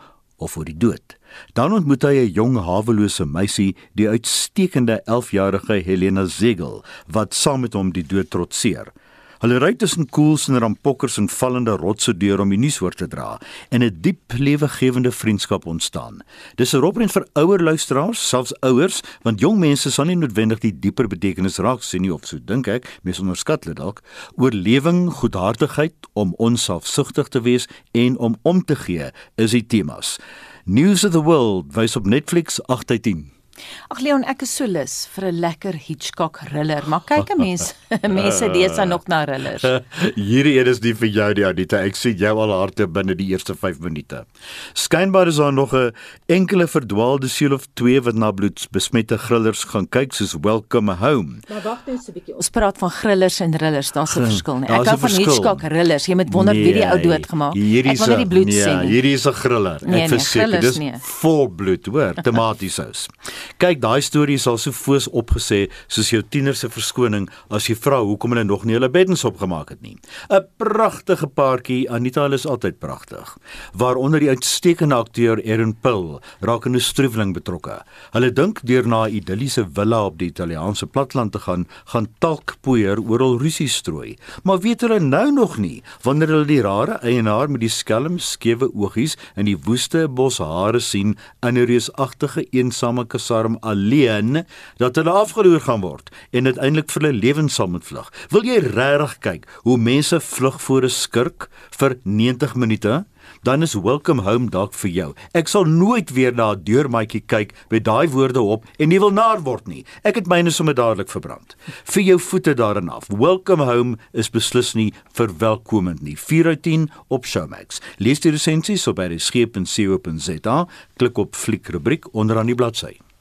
of oor die dood. Dan ontmoet hy 'n jong hawelose meisie, die uitstekende 11-jarige Helena Zegel, wat saam met hom die dood trotseer. Hulle ry tussen koels en rampokkers en vallende rotse deur om die nuus oor te dra en 'n diep lewegewende vriendskap ontstaan. Dis 'n roprent vir ouer luisteraars, selfs ouers, want jong mense sal nie noodwendig die dieper betekenis raak sien nie of so dink ek, mens onderskat dit dalk. Oorlewing, goedhartigheid, om onselfsugtig te wees en om om te gee is die temas. News of the World wys op Netflix 8 uit 10. Ag Leon, ek is so lus vir 'n lekker Hitchcock thriller, maar kyk 'n mens, mense deesdae nog na thrillers. Hierdie een is nie vir jou die Anita. Ek sien jou al harte binne die eerste 5 minute. Skynbaar is daar nog 'n enkele verdwaalde siel of twee wat na bloedbesmette grillers gaan kyk soos Welcome Home. Maar wag net 'n bietjie. Ons praat van grillers en thrillers, daar's 'n verskil nie. Ek hou van Hitchcock thrillers. Jy moet wonder nee, wie die ou doodgemaak het. Ek wil net die bloed nee, sien. Hierdie is 'n griller. Ek nee, nee verseker, nee, dis nee. vol bloed, hoor, tomatiesous. Kyk, daai storie is al so foos opgesê soos jou tiener se verskoning as jy vra hoekom hulle nog nie hulle beddens opgemaak het nie. 'n Pragtige paartjie, Anita is altyd pragtig. Waaronder die uitstekende akteur Erin Pill raak in 'n struweling betrokke. Hulle dink deur na 'n idilliese villa op die Italiaanse platteland te gaan, gaan talkpoeier oral rusie strooi. Maar weet hulle nou nog nie wanneer hulle die rare eienaar met die skelm skewe oogies en die woeste boshare sien in 'n reusagtige eensame kasarm alleen dat hulle afgeroer gaan word en uiteindelik vir hulle lewens sal moet vlug. Wil jy regtig kyk hoe mense vlug voor 'n skurk vir 90 minute? Dan is welcome home dalk vir jou. Ek sal nooit weer na 'n deurmaatjie kyk met daai woorde op en nie wil naar word nie. Ek het myne sommer dadelik verbrand. Vir jou voete daarin af. Welcome home is beslis nie verwelkomend nie. 4 uit 10 op Showmax. Lees die resensies op by die skeep.co.za. Klik op fliek rubriek onderaan die bladsy.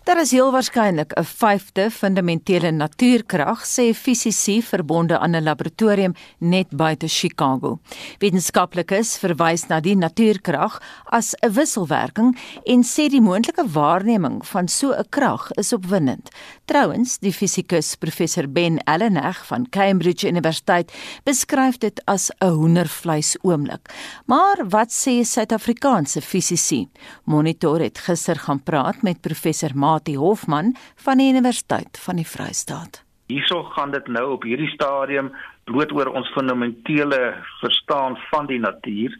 Daar is heel waarskynlik 'n vyfde fundamentele natuurkrag, sê fisici verbonde aan 'n laboratorium net buite Chicago. Wetenskaplikes verwys na die natuurkrag as 'n wisselwerking en sê die moontlike waarneming van so 'n krag is opwindend. Trouwens, die fisikus professor Ben Allenegg van Cambridge Universiteit beskryf dit as 'n hoendervleis oomblik. Maar wat sê Suid-Afrikaanse fisici? Monitor het gister gaan praat met professor Mati Hofman van die Universiteit van die Vrystaat. Hierso gaan dit nou op hierdie stadium bloot oor ons fundamentele verstaan van die natuur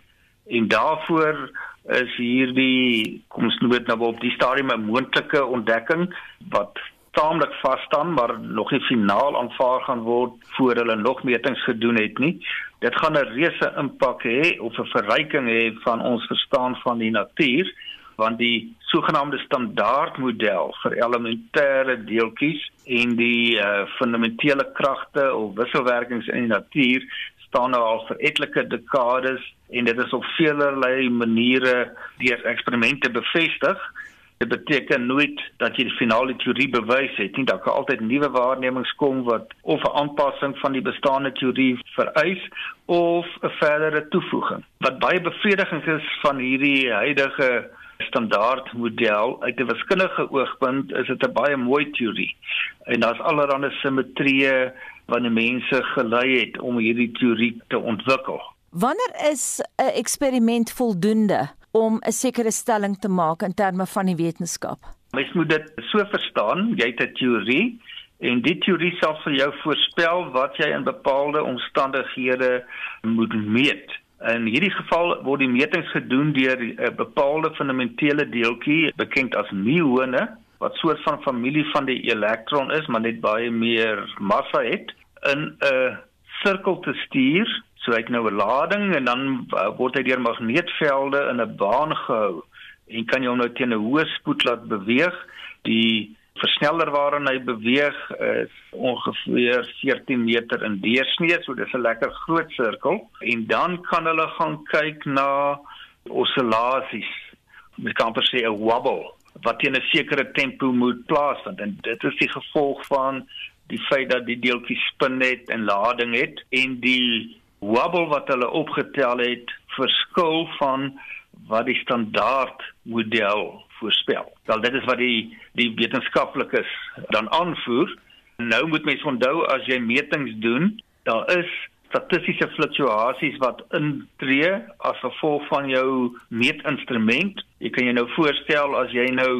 en daaroor is hierdie kom ons noem dit nou op die stadium 'n moontlike ontdekking wat taamlik vas staan maar nog nie finaal aanvaar gaan word voor hulle nog metings gedoen het nie. Dit gaan 'n reuse impak hê of 'n verryking hê van ons verstaan van die natuur want die sogenaamde standaardmodel vir elementêre deeltjies en die uh, fundamentele kragte of wisselwerkings in die natuur staan nou al vir etlike dekades en dit is op veelerlei maniere deur eksperimente bevestig. Dit beteken nooit dat jy die finale teorie bewys het nie. Daar kan altyd nuwe waarnemings kom wat of 'n aanpassing van die bestaande teorie vereis of 'n verdere toevoeging. Wat baie bevredigend is van hierdie huidige standaard model uit 'n wiskundige oogpunt is dit 'n baie mooi teorie. En daar's allerlei simmetrieë wat mense gelei het om hierdie teorie te ontwikkel. Wanneer is 'n eksperiment voldoende om 'n sekere stelling te maak in terme van die wetenskap? Mens moet dit so verstaan, jy het 'n teorie en die teorie sal vir jou voorspel wat jy in bepaalde omstandighede moet meet. In hierdie geval word die metings gedoen deur 'n bepaalde fundamentele deeltjie bekend as muone wat soort van familie van die elektron is, maar net baie meer massa het in 'n sirkel te stuur. So hy het nou 'n lading en dan uh, word hy deur magneetvelde in 'n baan gehou en kan hom nou teen 'n hoë spoed laat beweeg. Die versneller waarin hy beweeg is ongeveer 14 meter in deursnee, so dis 'n lekker groot sirkel. En dan kan hulle gaan kyk na oscillasies. Mens kan per se 'n wobble wat teen 'n sekere tempo moet plaasvind. En dit is die gevolg van die feit dat die deeltjies spin net en lading het. En die wobble wat hulle opgetel het verskil van wat die standaard model voorspel. Wel dit is wat die die wetenskaplikes dan aanvoer. Nou moet mens onthou as jy metings doen, daar is statistiese fluktuasies wat intree as gevolg van jou meetinstrument. Jy kan jou nou voorstel as jy nou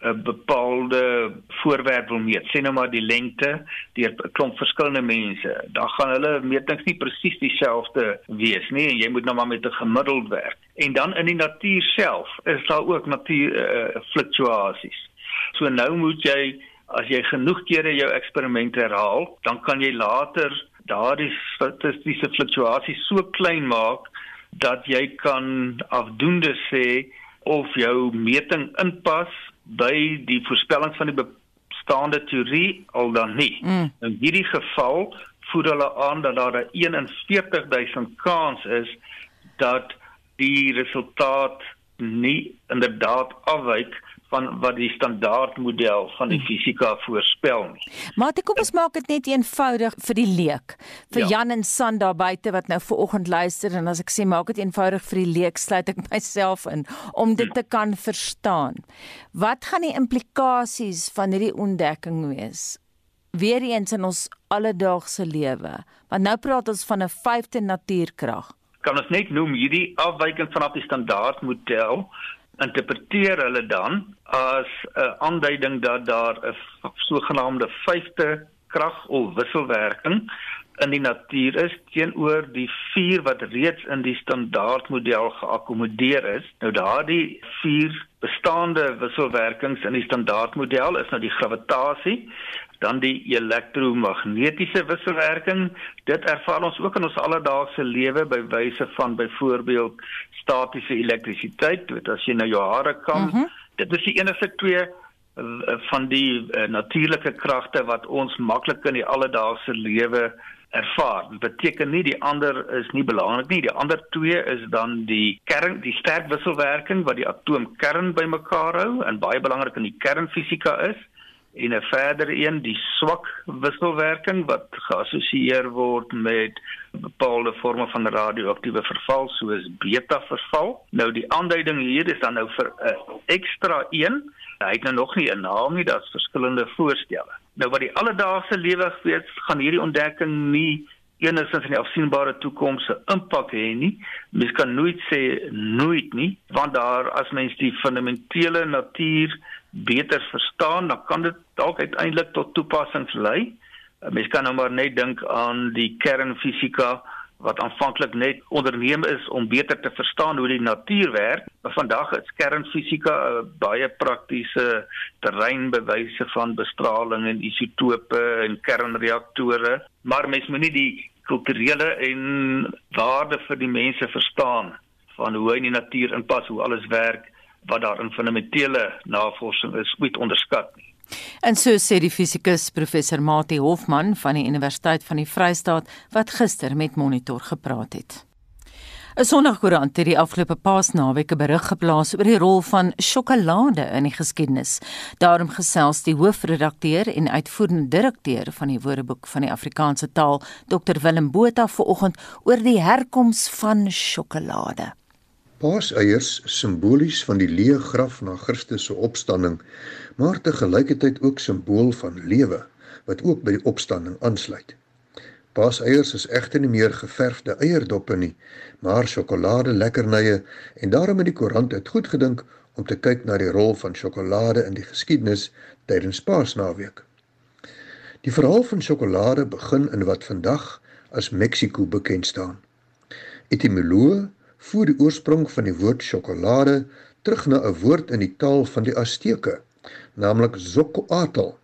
'n bepaalde voorwerp wil meet, sê nou maar die lengte deur 'n klomp verskillende mense, dan gaan hulle metings nie presies dieselfde wees nie en jy moet nou maar met 'n gemiddeld werk. En dan in die natuur self is daar ook natuur uh, fluktuasies. So nou moet jy as jy genoeg kere jou eksperiment herhaal, dan kan jy later daardie statistiese fluktuasies so klein maak dat jy kan afdoende sê of jou meting inpas by die voorspellings van die bestaande teorie al dan nie. Mm. In hierdie geval voer hulle aan dat daar 'n 41000 kans is dat die resultaat nie inderdaad afwyk van wat die standaardmodel van die hmm. fisika voorspel nie. Maar ek kom ons maak dit net eenvoudig vir die leek. Vir ja. Jan en San daar buite wat nou vooroggend luister en as ek sê maak dit eenvoudig vir die leek, sluit ek myself in om dit te kan verstaan. Wat gaan die implikasies van hierdie ontdekking wees? Weereens in ons alledaagse lewe. Want nou praat ons van 'n vyfde natuurkrag. Kan ons net noem hierdie afwyking vanaf die standaardmodel interpreteer hulle dan as 'n aanduiding dat daar 'n sogenaamde vyfde krag of wisselwerking in die natuur is teenoor die vier wat reeds in die standaardmodel geakkommodeer is. Nou daardie vier bestaande wisselwerkings in die standaardmodel is nou die gravitasie, dan die elektromagnetiese wisselwerking. Dit ervaar ons ook in ons alledaagse lewe by wyse van byvoorbeeld statiese elektrisiteit, weet as jy nou jou hare kam, mm -hmm. dit is die enigste twee uh, van die uh, natuurlike kragte wat ons maklik in die alledaagse lewe ervaar. Dit beteken nie die ander is nie belangrik nie. Die ander twee is dan die kern, die sterk wisselwerking wat die atoomkern bymekaar hou en baie belangrik in die kernfisika is en 'n verder een die swak wisselwerking wat geassosieer word met bepaalde forme van radioaktiewe verval soos beta verval. Nou die aanduiding hier is dan nou vir 'n uh, ekstra een. Hy het nou nog nie 'n naam nie, daar's verskillende voorstelle. Nou wat die alledaagse lewe weet, gaan hierdie ontdekking nie enigstens in die afsienbare toekoms 'n impak hê nie. Mens kan nooit sê nooit nie, want daar as mens die fundamentele natuur beter verstaan, dan kan dit dalk uiteindelik tot toepassings lei. Mens kan nou maar net dink aan die kernfisika wat aanvanklik net onderneem is om beter te verstaan hoe die natuur werk. Maar vandag is kernfisika 'n baie praktiese terreinbewyse van bestraling en isotope en kernreaktore, maar mens moet nie die kulturele en waarde vir die mense verstaan van hoe in die natuur inpas, hoe alles werk wat daar in fundamentele navorsing is, moet onderskat nie. En so sê die fisikus professor Mati Hofman van die Universiteit van die Vrystaat wat gister met Monitor gepraat het. 'n Sondagkoerant het die afgelope Paasnaweek 'n berig geplaas oor die rol van sjokolade in die geskiedenis. Daarom gesels die hoofredakteur en uitvoerende direkteur van die Woordeboek van die Afrikaanse taal, Dr Willem Botha, vanoggend oor die herkoms van sjokolade. Paaseiers simbolies van die leë graf na Christus se opstanding, maar te gelykheid ook simbool van lewe wat ook by die opstanding aansluit. Paaseiers is egter nie meer geverfde eierdoppe nie, maar sjokolade lekkernye en daarom het die koerant dit goed gedink om te kyk na die rol van sjokolade in die geskiedenis tydens Paasnaweek. Die verhaal van sjokolade begin in wat vandag as Mexiko bekend staan. Etimoloë voer die oorsprong van die woord sjokolade terug na 'n woord in die taal van die Azteke, naamlik zocoatl,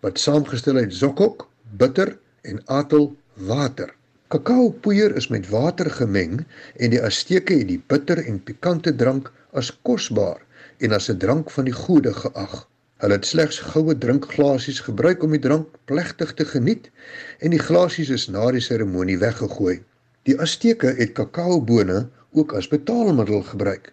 wat saamgestel uit zocok, bitter en atl, water. Kakaopoeier is met water gemeng en die Azteke het die bitter en pikante drank as kosbaar en as 'n drank van die gode geag. Hulle het slegs goue drinkglasies gebruik om die drank plegtig te geniet en die glasies is na die seremonie weggegooi. Die Azteke het kakaobone ook as betaalmiddel gebruik.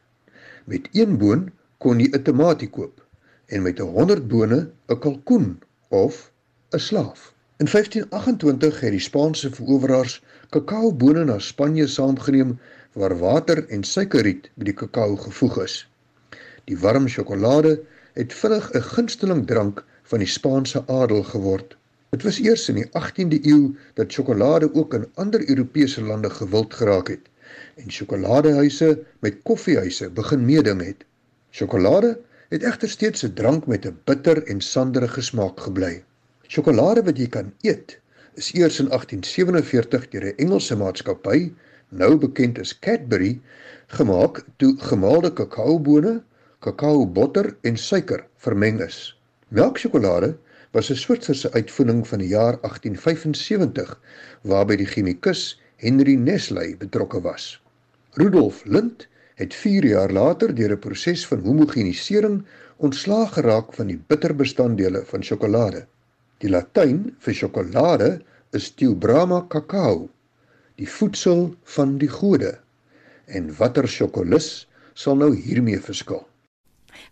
Met een boon kon jy 'n tamatie koop en met 100 bone 'n kalkoen of 'n slaaf. In 1528 het die Spaanse veroweraars kakaobone na Spanje saamgeneem waar water en suikerriet by die kakao gevoeg is. Die warm sjokolade het vinnig 'n gunsteling drank van die Spaanse adel geword. Dit was eers in die 18de eeu dat sjokolade ook in ander Europese lande gewild geraak het en sjokoladehuise met koffiehuise begin meeding het. Sjokolade het egter steeds 'n drank met 'n bitter en sanderige smaak gebly. Sjokolade wat jy kan eet, is eers in 1847 deur 'n Engelse maatskappy, nou bekend as Cadbury, gemaak toe gemaalde kakaobone, kakaobotter en suiker vermeng is. Melksjokolade was 'n Switserse uitvinding van die jaar 1875 waarby die chemikus Henry Nestle betrokke was. Rudolf Lind het 4 jaar later deur 'n proses van homogenisering ontslaag geraak van die bitterbestanddele van sjokolade. Die Latyn vir sjokolade is Theobroma cacao, die voedsel van die gode. En watter sjokolis sal nou hiermee verskil?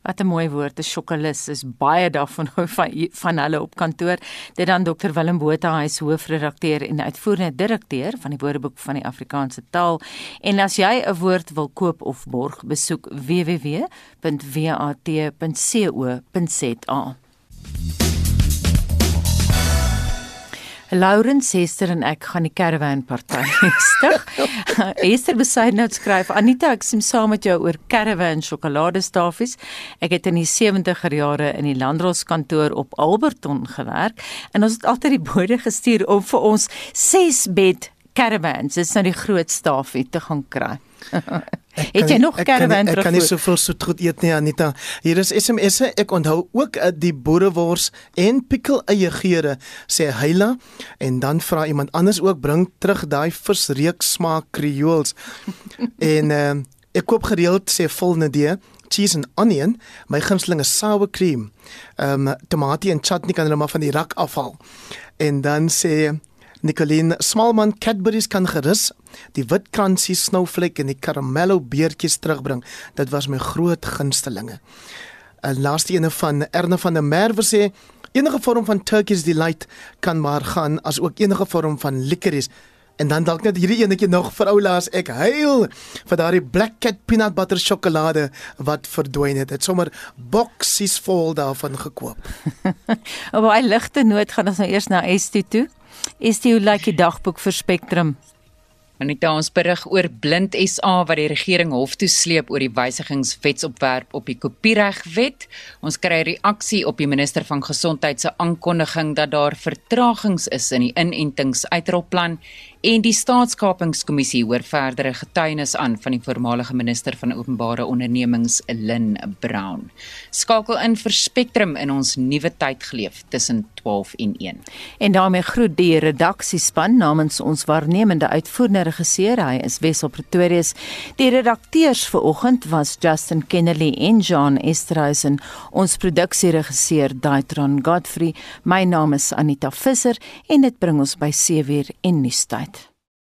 Wat 'n mooi woord, 'n sjokolis is baie daarvan van van hulle op kantoor. Dit dan Dr Willem Botha, hy is hoofredakteur en uitvoerende direkteur van die Woordeboek van die Afrikaanse taal. En as jy 'n woord wil koop of borg, besoek www.wat.co.za. Laurens Hester en ek gaan die caravan party stig. Hester besluit nou skryf Anita ek stem saam met jou oor caravan sjokoladestafies. Ek het in die 70er jare in die landdroskantoor op Alberton gewerk en ons het altyd die bode gestuur om vir ons 6 bed caravans, dit is nou die groot stafie te gaan kry. Het jy nog caravan terug? Ek kan nie soveel soet goed eet nie Anita. Hier is SMS'e. Ek onthou ook uh, die boerewors en pikkel eie geure sê Heila en dan vra iemand anders ook bring terug daai visreek smaak kreols. en uh, ek koop gereeld sê volne die cheese and onion, my gunsteling is sour cream. Ehm um, tomatie en chutney kan hulle maar van die rak afhaal. En dan sê Nicoline Smalman Cadbury's kan gerus die wit kransie snowflake en die caramello beertjies terugbring. Dit was my groot gunstelinge. 'n Laaste ene van Erne van der Merwe sê enige vorm van Turkish delight kan maar gaan as ook enige vorm van licorice. En dan dalk net hierdie enetjie nog vir ou laas ek huil vir daardie black cat peanut butter sjokolade wat verdwyn het. Dit sommer boksies vol daarvan gekoop. Op 'n ligte noot gaan ons nou eers na Estie toe. Is dit hoe lyk die dagboek vir Spectrum? Anita ons berig oor Blind SA wat die regering hof toe sleep oor die wysigingswetsopwerp op die kopieregwet. Ons kry reaksie op die minister van gesondheid se aankondiging dat daar vertragings is in die inentingsuitrolplan en die staatskapingskommissie hoor verdere getuienis aan van die voormalige minister van openbare ondernemings Lynn Brown. Skakel in vir Spectrum in ons nuwe tyd geleef tussen 12 en 1. En daarmee groet die redaksiespan namens ons waarnemende uitvoerende regisseur, hy is Wessel Pretorius. Die redakteurs vir oggend was Justin Kennedy en John Esterhuizen. Ons produksieregisseur Daitron Godfrey. My naam is Anita Visser en dit bring ons by 7:00 en nuustyd.